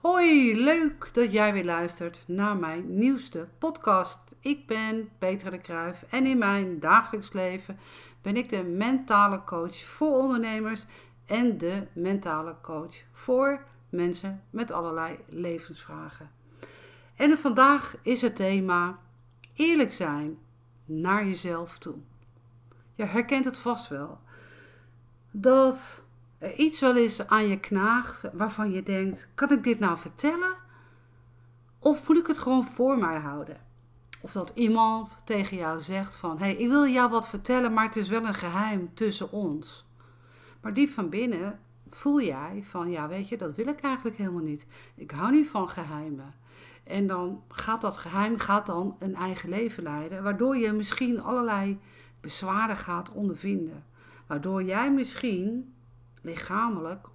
Hoi, leuk dat jij weer luistert naar mijn nieuwste podcast. Ik ben Petra de Kruif en in mijn dagelijks leven ben ik de mentale coach voor ondernemers en de mentale coach voor mensen met allerlei levensvragen. En vandaag is het thema eerlijk zijn naar jezelf toe. Je herkent het vast wel. Dat iets wel eens aan je knaagt waarvan je denkt: kan ik dit nou vertellen? Of moet ik het gewoon voor mij houden? Of dat iemand tegen jou zegt van: hey, ik wil jou wat vertellen, maar het is wel een geheim tussen ons. Maar diep van binnen voel jij van: ja, weet je, dat wil ik eigenlijk helemaal niet. Ik hou niet van geheimen. En dan gaat dat geheim gaat dan een eigen leven leiden, waardoor je misschien allerlei bezwaren gaat ondervinden. Waardoor jij misschien lichamelijk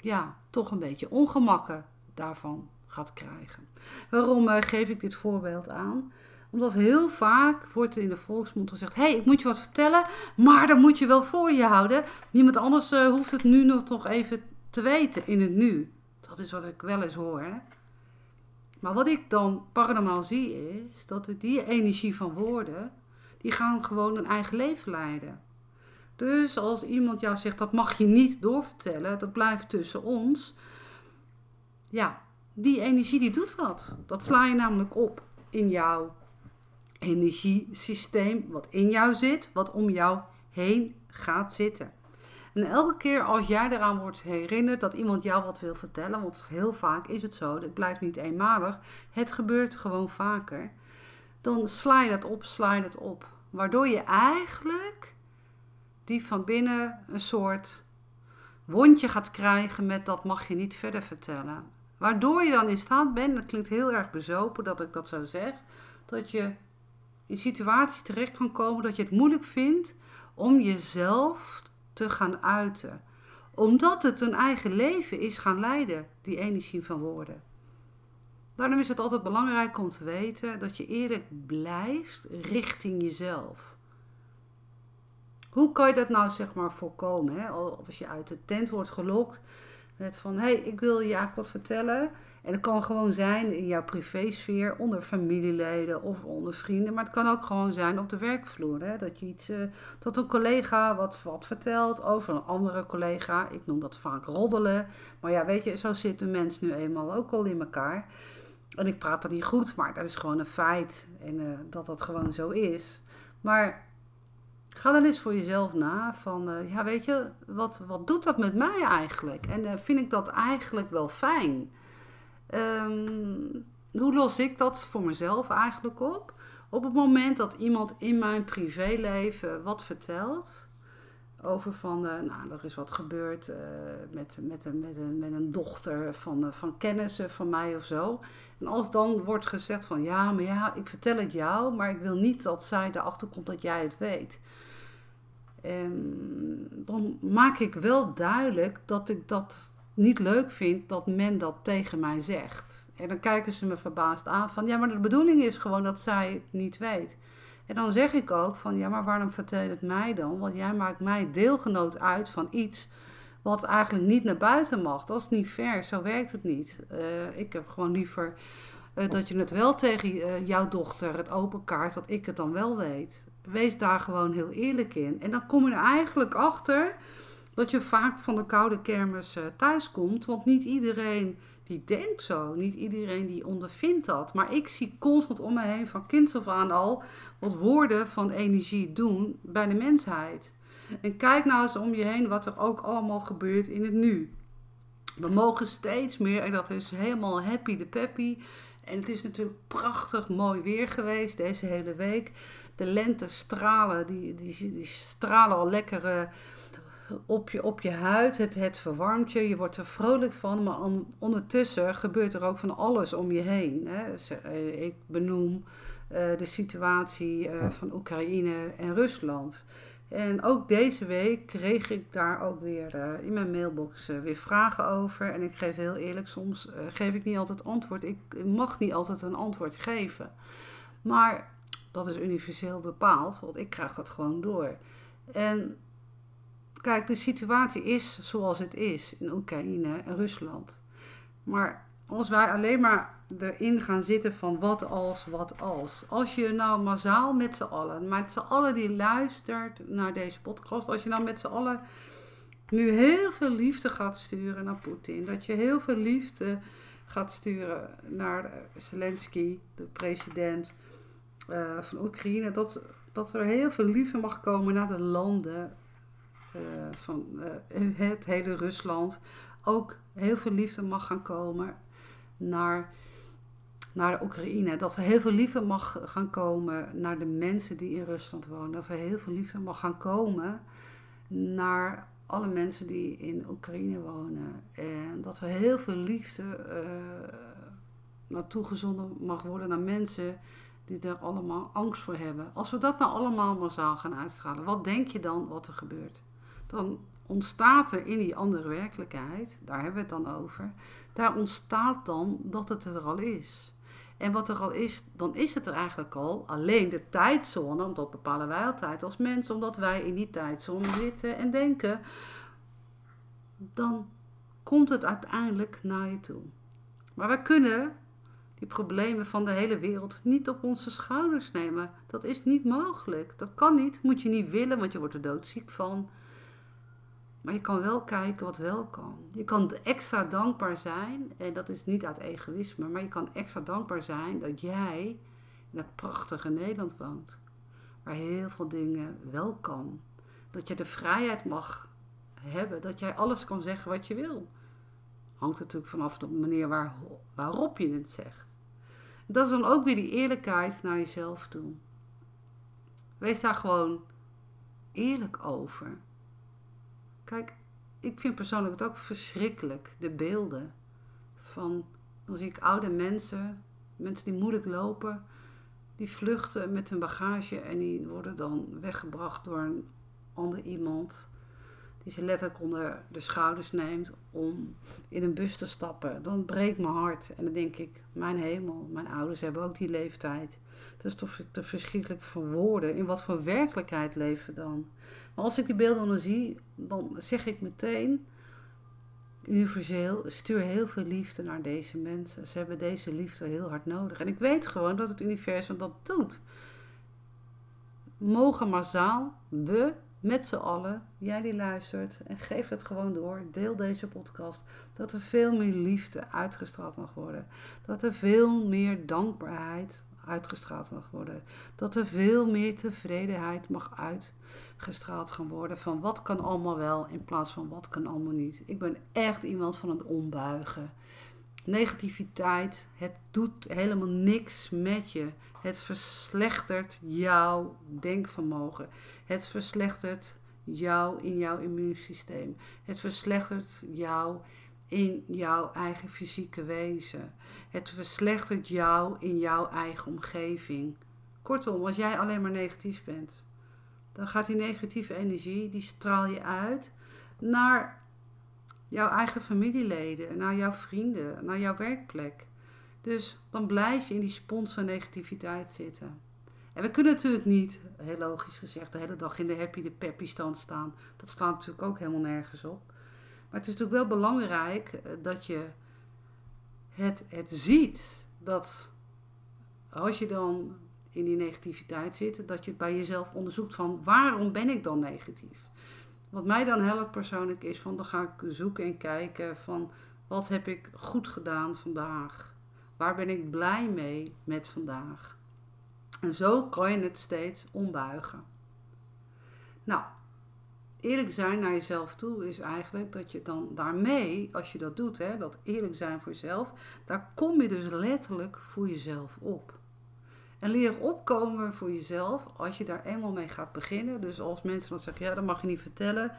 ja, toch een beetje ongemakken daarvan gaat krijgen. Waarom uh, geef ik dit voorbeeld aan? Omdat heel vaak wordt er in de volksmond gezegd: hé, hey, ik moet je wat vertellen, maar dat moet je wel voor je houden. Niemand anders uh, hoeft het nu nog toch even te weten in het nu. Dat is wat ik wel eens hoor. Hè? Maar wat ik dan paranormaal zie is dat die energie van woorden, die gaan gewoon een eigen leven leiden. Dus als iemand jou zegt dat mag je niet doorvertellen, dat blijft tussen ons. Ja, die energie die doet wat. Dat sla je namelijk op in jouw energiesysteem, wat in jou zit, wat om jou heen gaat zitten. En elke keer als jij eraan wordt herinnerd dat iemand jou wat wil vertellen, want heel vaak is het zo, het blijft niet eenmalig, het gebeurt gewoon vaker, dan sla je dat op, sla je het op. Waardoor je eigenlijk die van binnen een soort wondje gaat krijgen met dat mag je niet verder vertellen. Waardoor je dan in staat bent, dat klinkt heel erg bezopen dat ik dat zo zeg, dat je in situatie terecht kan komen dat je het moeilijk vindt om jezelf te gaan uiten. Omdat het een eigen leven is gaan leiden, die energie van woorden. Daarom is het altijd belangrijk om te weten dat je eerlijk blijft richting jezelf. Hoe kan je dat nou zeg maar voorkomen? Hè? Als je uit de tent wordt gelokt met van, hé, hey, ik wil je eigenlijk wat vertellen. En het kan gewoon zijn in jouw privésfeer, onder familieleden of onder vrienden. Maar het kan ook gewoon zijn op de werkvloer. Hè? Dat je iets, uh, dat een collega wat, wat vertelt over een andere collega. Ik noem dat vaak roddelen. Maar ja, weet je, zo zit de mens nu eenmaal ook al in elkaar. En ik praat dat niet goed, maar dat is gewoon een feit. En uh, dat dat gewoon zo is. Maar Ga dan eens voor jezelf na van, uh, ja weet je, wat, wat doet dat met mij eigenlijk? En uh, vind ik dat eigenlijk wel fijn? Um, hoe los ik dat voor mezelf eigenlijk op? Op het moment dat iemand in mijn privéleven wat vertelt over van, uh, nou, er is wat gebeurd met, met, een, met, een, met een dochter van, van kennissen van mij of zo. En als dan wordt gezegd van, ja, maar ja, ik vertel het jou, maar ik wil niet dat zij erachter komt dat jij het weet um, dan maak ik wel duidelijk dat ik dat niet leuk vind dat men dat tegen mij zegt. En dan kijken ze me verbaasd aan van ja, maar de bedoeling is gewoon dat zij het niet weet. En dan zeg ik ook van ja, maar waarom vertel je het mij dan? Want jij maakt mij deelgenoot uit van iets wat eigenlijk niet naar buiten mag. Dat is niet fair, zo werkt het niet. Uh, ik heb gewoon liever uh, dat je het wel tegen uh, jouw dochter het open kaart, dat ik het dan wel weet wees daar gewoon heel eerlijk in. En dan kom je er eigenlijk achter dat je vaak van de koude kermis uh, thuis komt. Want niet iedereen die denkt zo. Niet iedereen die ondervindt dat. Maar ik zie constant om me heen, van kinds af aan al, wat woorden van energie doen bij de mensheid. En kijk nou eens om je heen wat er ook allemaal gebeurt in het nu. We mogen steeds meer, en dat is helemaal happy de peppy. En het is natuurlijk prachtig mooi weer geweest deze hele week de lente stralen, die, die, die stralen al lekker uh, op, je, op je huid. Het, het verwarmt je, je wordt er vrolijk van. Maar ondertussen gebeurt er ook van alles om je heen. Hè. Eh, ik benoem uh, de situatie uh, van Oekraïne en Rusland. En ook deze week kreeg ik daar ook weer uh, in mijn mailbox uh, weer vragen over. En ik geef heel eerlijk, soms uh, geef ik niet altijd antwoord. Ik mag niet altijd een antwoord geven. Maar dat is universeel bepaald, want ik krijg dat gewoon door. En kijk, de situatie is zoals het is in Oekraïne en Rusland. Maar als wij alleen maar erin gaan zitten van wat als, wat als. Als je nou massaal met z'n allen, met z'n allen die luistert naar deze podcast, als je nou met z'n allen nu heel veel liefde gaat sturen naar Poetin, dat je heel veel liefde gaat sturen naar Zelensky, de president uh, van Oekraïne, dat, dat er heel veel liefde mag komen naar de landen uh, van uh, het hele Rusland. Ook heel veel liefde mag gaan komen naar, naar de Oekraïne. Dat er heel veel liefde mag gaan komen naar de mensen die in Rusland wonen. Dat er heel veel liefde mag gaan komen naar alle mensen die in Oekraïne wonen. En dat er heel veel liefde naartoe gezonden mag worden naar mensen die er allemaal angst voor hebben. Als we dat nou allemaal massaal gaan uitstralen, wat denk je dan wat er gebeurt? Dan ontstaat er in die andere werkelijkheid, daar hebben we het dan over, daar ontstaat dan dat het er al is. En wat er al is, dan is het er eigenlijk al. Alleen de tijdzone, want dat bepalen wij altijd als mensen, omdat wij in die tijdzone zitten en denken, dan komt het uiteindelijk naar je toe. Maar wij kunnen die problemen van de hele wereld niet op onze schouders nemen. Dat is niet mogelijk. Dat kan niet. Moet je niet willen, want je wordt er doodziek van. Maar je kan wel kijken wat wel kan. Je kan extra dankbaar zijn, en dat is niet uit egoïsme, maar je kan extra dankbaar zijn dat jij in dat prachtige Nederland woont. Waar heel veel dingen wel kan. Dat je de vrijheid mag hebben, dat jij alles kan zeggen wat je wil. Hangt natuurlijk vanaf de manier waar, waarop je het zegt. Dat is dan ook weer die eerlijkheid naar jezelf toe. Wees daar gewoon eerlijk over. Kijk, ik vind persoonlijk het ook verschrikkelijk, de beelden van, dan zie ik oude mensen, mensen die moeilijk lopen, die vluchten met hun bagage en die worden dan weggebracht door een ander iemand die ze letterlijk onder de schouders neemt om in een bus te stappen. Dan breekt mijn hart en dan denk ik, mijn hemel, mijn ouders hebben ook die leeftijd. Dat is toch te verschrikkelijk voor woorden. In wat voor werkelijkheid leven dan? Maar als ik die beelden dan zie, dan zeg ik meteen, universeel, stuur heel veel liefde naar deze mensen. Ze hebben deze liefde heel hard nodig. En ik weet gewoon dat het universum dat doet. Mogen massaal, we met z'n allen, jij die luistert, en geef het gewoon door. Deel deze podcast. Dat er veel meer liefde uitgestraald mag worden. Dat er veel meer dankbaarheid uitgestraald mag worden. Dat er veel meer tevredenheid mag uitgestraald gaan worden. Van wat kan allemaal wel in plaats van wat kan allemaal niet. Ik ben echt iemand van het ombuigen. Negativiteit, het doet helemaal niks met je. Het verslechtert jouw denkvermogen. Het verslechtert jou in jouw immuunsysteem. Het verslechtert jou in jouw eigen fysieke wezen. Het verslechtert jou in jouw eigen omgeving. Kortom, als jij alleen maar negatief bent, dan gaat die negatieve energie, die straal je uit naar jouw eigen familieleden, naar jouw vrienden, naar jouw werkplek. Dus dan blijf je in die spons van negativiteit zitten. En we kunnen natuurlijk niet, heel logisch gezegd, de hele dag in de happy, de peppy stand staan. Dat slaat natuurlijk ook helemaal nergens op. Maar het is natuurlijk wel belangrijk eh, dat je het, het ziet. Dat als je dan in die negativiteit zit, dat je het bij jezelf onderzoekt van waarom ben ik dan negatief? Wat mij dan helpt persoonlijk is van dan ga ik zoeken en kijken van wat heb ik goed gedaan vandaag? Waar ben ik blij mee met vandaag? En zo kan je het steeds ombuigen. Nou, eerlijk zijn naar jezelf toe is eigenlijk dat je dan daarmee, als je dat doet, hè, dat eerlijk zijn voor jezelf, daar kom je dus letterlijk voor jezelf op. En leer opkomen voor jezelf als je daar eenmaal mee gaat beginnen. Dus als mensen dan zeggen, ja, dat mag je niet vertellen,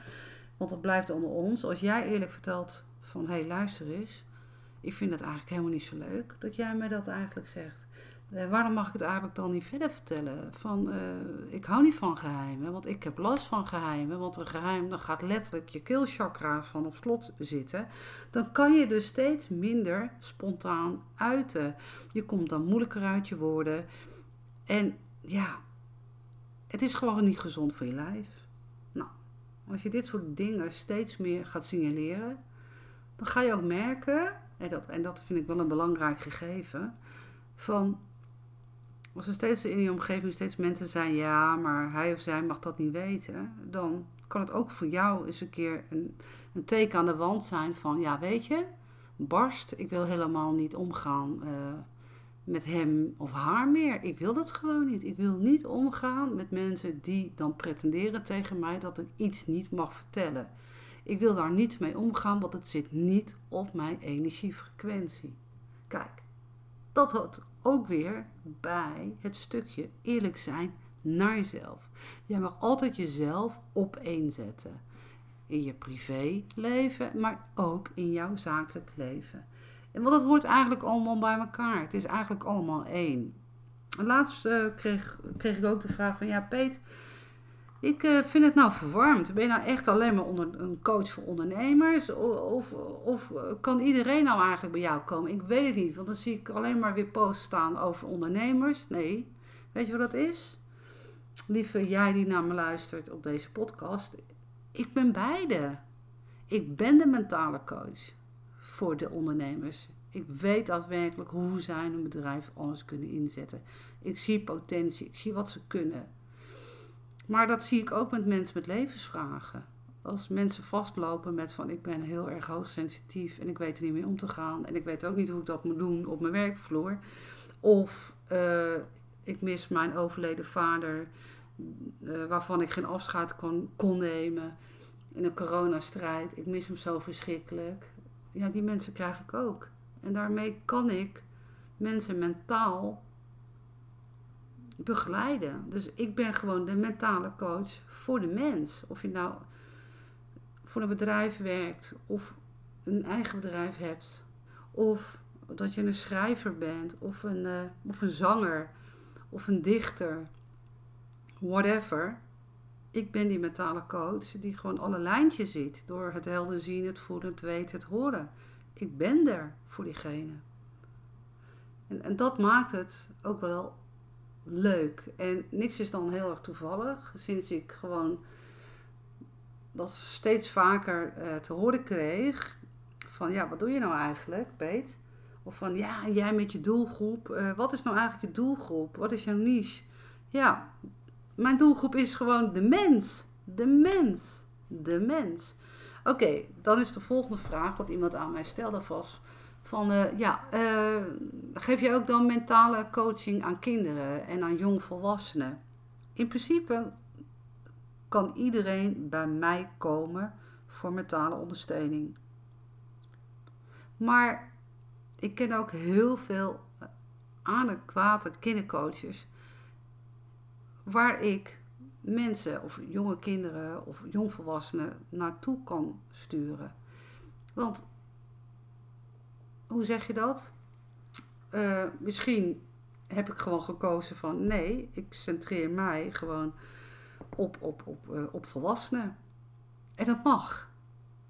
want dat blijft onder ons. Als jij eerlijk vertelt van, hé, hey, luister eens, ik vind het eigenlijk helemaal niet zo leuk dat jij mij dat eigenlijk zegt. Uh, waarom mag ik het eigenlijk dan niet verder vertellen? Van, uh, ik hou niet van geheimen, want ik heb last van geheimen. Want een geheim, dan gaat letterlijk je keelchakra van op slot zitten. Dan kan je dus steeds minder spontaan uiten. Je komt dan moeilijker uit je woorden. En ja, het is gewoon niet gezond voor je lijf. Nou, als je dit soort dingen steeds meer gaat signaleren, dan ga je ook merken en dat, en dat vind ik wel een belangrijk gegeven, van als er steeds in die omgeving steeds mensen zijn, ja, maar hij of zij mag dat niet weten, dan kan het ook voor jou eens een keer een, een teken aan de wand zijn van, ja, weet je, barst, ik wil helemaal niet omgaan uh, met hem of haar meer. Ik wil dat gewoon niet. Ik wil niet omgaan met mensen die dan pretenderen tegen mij dat ik iets niet mag vertellen. Ik wil daar niet mee omgaan, want het zit niet op mijn energiefrequentie. Kijk, dat hoort ook weer bij het stukje eerlijk zijn naar jezelf. Jij mag altijd jezelf opeenzetten. In je privéleven, maar ook in jouw zakelijk leven. Want dat hoort eigenlijk allemaal bij elkaar. Het is eigenlijk allemaal één. Laatst uh, kreeg, kreeg ik ook de vraag van... Ja, Peet, ik uh, vind het nou verwarmd. Ben je nou echt alleen maar onder, een coach voor ondernemers? Of, of, kan iedereen nou eigenlijk bij jou komen? Ik weet het niet, want dan zie ik alleen maar weer posts staan over ondernemers. Nee, weet je wat dat is? Lieve jij die naar me luistert op deze podcast. Ik ben beide. Ik ben de mentale coach voor de ondernemers. Ik weet daadwerkelijk hoe zij hun bedrijf anders kunnen inzetten. Ik zie potentie, ik zie wat ze kunnen. Maar dat zie ik ook met mensen met levensvragen. Als mensen vastlopen met van ik ben heel erg hoogsensitief en ik weet er niet mee om te gaan. En ik weet ook niet hoe ik dat moet doen op mijn werkvloer. Of uh, ik mis mijn overleden vader, uh, waarvan ik geen afscheid kon, kon nemen in een coronastrijd. Ik mis hem zo verschrikkelijk ja, die mensen krijg ik ook. En daarmee kan ik mensen mentaal begeleiden. Dus ik ben gewoon de mentale coach voor de mens. Of je nou voor een bedrijf werkt of een eigen bedrijf hebt. Of dat je een schrijver bent of een, uh, of een zanger of een dichter. Whatever. Ik ben die mentale coach die gewoon alle lijntjes ziet. Door het helder zien, het voelen, het weten, het horen. Ik ben er voor diegene. En, en dat maakt het ook wel leuk. En niks is dan heel erg toevallig. Sinds ik gewoon dat steeds vaker uh, te horen kreeg. Van ja, wat doe je nou eigenlijk, Peet? Of van ja, jij met je doelgroep. Uh, wat is nou eigenlijk je doelgroep? Wat is jouw niche? Ja, mijn doelgroep is gewoon de mens. De mens. De mens. Oké, dan is de volgende vraag wat iemand aan mij stelde was. Van uh, ja, uh, geef je ook dan mentale coaching aan kinderen en aan jongvolwassenen? In principe kan iedereen bij mij komen voor mentale ondersteuning. Maar ik ken ook heel veel adequate kindercoaches waar ik mensen of jonge kinderen of jongvolwassenen naartoe kan sturen. Want hoe zeg je dat? Uh, misschien heb ik gewoon gekozen van nee, ik centreer mij gewoon op, op, op, uh, op volwassenen. En dat mag.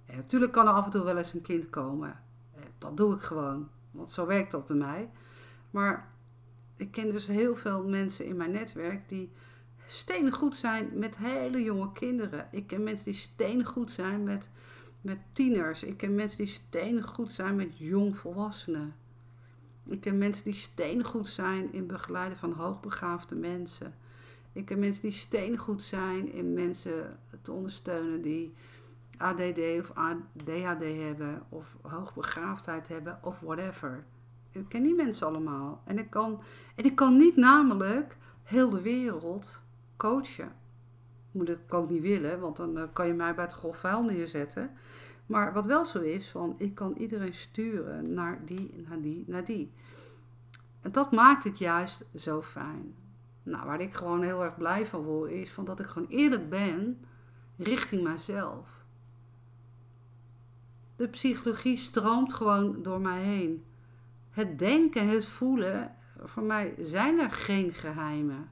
En natuurlijk kan er af en toe wel eens een kind komen. Eh, dat doe ik gewoon, want zo werkt dat bij mij. Maar ik ken dus heel veel mensen in mijn netwerk die goed zijn met hele jonge kinderen. Ik ken mensen die goed zijn met, met tieners. Ik ken mensen die goed zijn met jongvolwassenen. Ik ken mensen die goed zijn in begeleiden van hoogbegaafde mensen. Ik ken mensen die goed zijn in mensen te ondersteunen die ADD of ADHD hebben of hoogbegaafdheid hebben of whatever. Ik ken die mensen allemaal. En ik kan, en ik kan niet namelijk heel de wereld coachen. Moet ik ook niet willen, want dan eh, kan je mij bij het grof vuil neerzetten. Maar wat wel zo is, van ik kan iedereen sturen naar die, naar die, naar die. En dat maakt het juist zo fijn. Nou, waar ik gewoon heel erg blij van word, is van dat ik gewoon eerlijk ben richting mijzelf. De psychologie stroomt gewoon door mij heen. Het denken, het voelen, voor mij zijn er geen geheimen.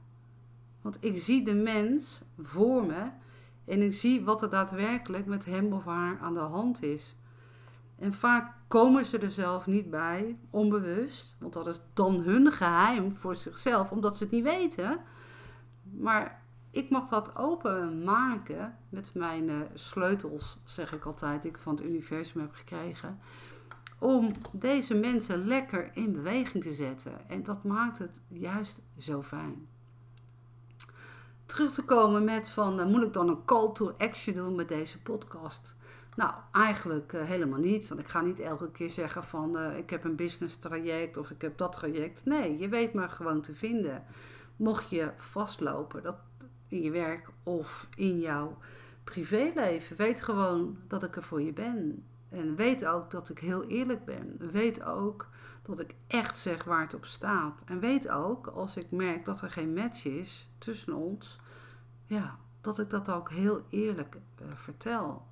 Want ik zie de mens voor me en ik zie wat er daadwerkelijk met hem of haar aan de hand is. En vaak komen ze er zelf niet bij, onbewust, want dat is dan hun geheim voor zichzelf, omdat ze het niet weten. Maar ik mag dat openmaken met mijn uh, sleutels, zeg ik altijd, die ik van het universum heb gekregen. om deze mensen lekker in beweging te zetten. En dat maakt het juist zo fijn. Terug te komen met van, uh, moet ik dan een call to action doen met deze podcast? Nou, eigenlijk uh, helemaal niet. Want ik ga niet elke keer zeggen van, uh, ik heb een business traject of ik heb dat traject. Nee, je weet me gewoon te vinden. Mocht je vastlopen dat in je werk of in jouw privéleven, weet gewoon dat ik er voor je ben. En weet ook dat ik heel eerlijk ben. Weet ook dat ik echt zeg waar het op staat. En weet ook, als ik merk dat er geen match is tussen ons, ja, dat ik dat ook heel eerlijk uh, vertel.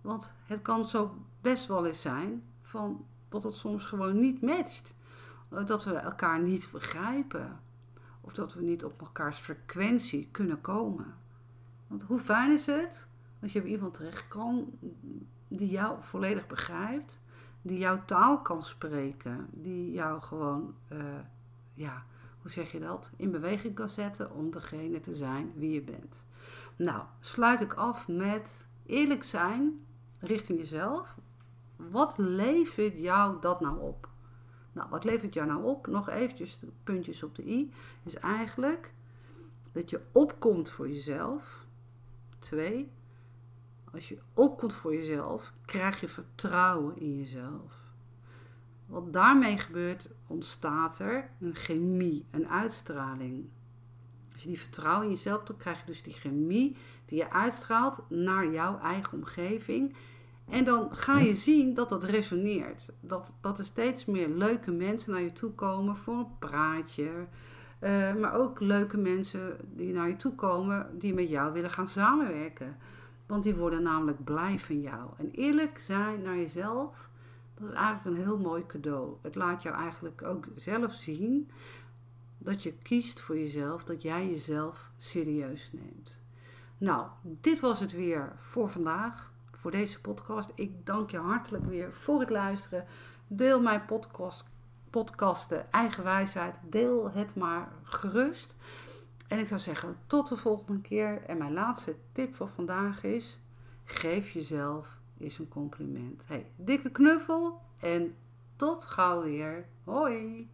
Want het kan zo best wel eens zijn van dat het soms gewoon niet matcht. Dat we elkaar niet begrijpen. Of dat we niet op elkaars frequentie kunnen komen. Want hoe fijn is het als je bij iemand terecht kan die jou volledig begrijpt, die jouw taal kan spreken, die jou gewoon, uh, ja, hoe zeg je dat, in beweging kan zetten om degene te zijn wie je bent. Nou, sluit ik af met eerlijk zijn richting jezelf. Wat levert jou dat nou op? Nou, wat levert jou nou op? Nog eventjes de puntjes op de i. Is eigenlijk dat je opkomt voor jezelf. Twee, als je opkomt voor jezelf, krijg je vertrouwen in jezelf. Wat daarmee gebeurt, ontstaat er een chemie, een uitstraling. Als je die vertrouwen in jezelf hebt, krijg je dus die chemie die je uitstraalt naar jouw eigen omgeving. En dan ga je zien dat dat resoneert. Dat, dat er steeds meer leuke mensen naar je toe komen voor een praatje. Uh, maar ook leuke mensen die naar je toe komen die met jou willen gaan samenwerken. Want die worden namelijk blij van jou. En eerlijk zijn naar jezelf, dat is eigenlijk een heel mooi cadeau. Het laat jou eigenlijk ook zelf zien dat je kiest voor jezelf, dat jij jezelf serieus neemt. Nou, dit was het weer voor vandaag, voor deze podcast. Ik dank je hartelijk weer voor het luisteren. Deel mijn podcast, podcasten Eigen Wijsheid. Deel het maar gerust. En ik zou zeggen, tot de volgende keer. En mijn laatste tip voor vandaag is: geef jezelf eens een compliment. Hey, dikke knuffel en tot gauw weer. Hoi!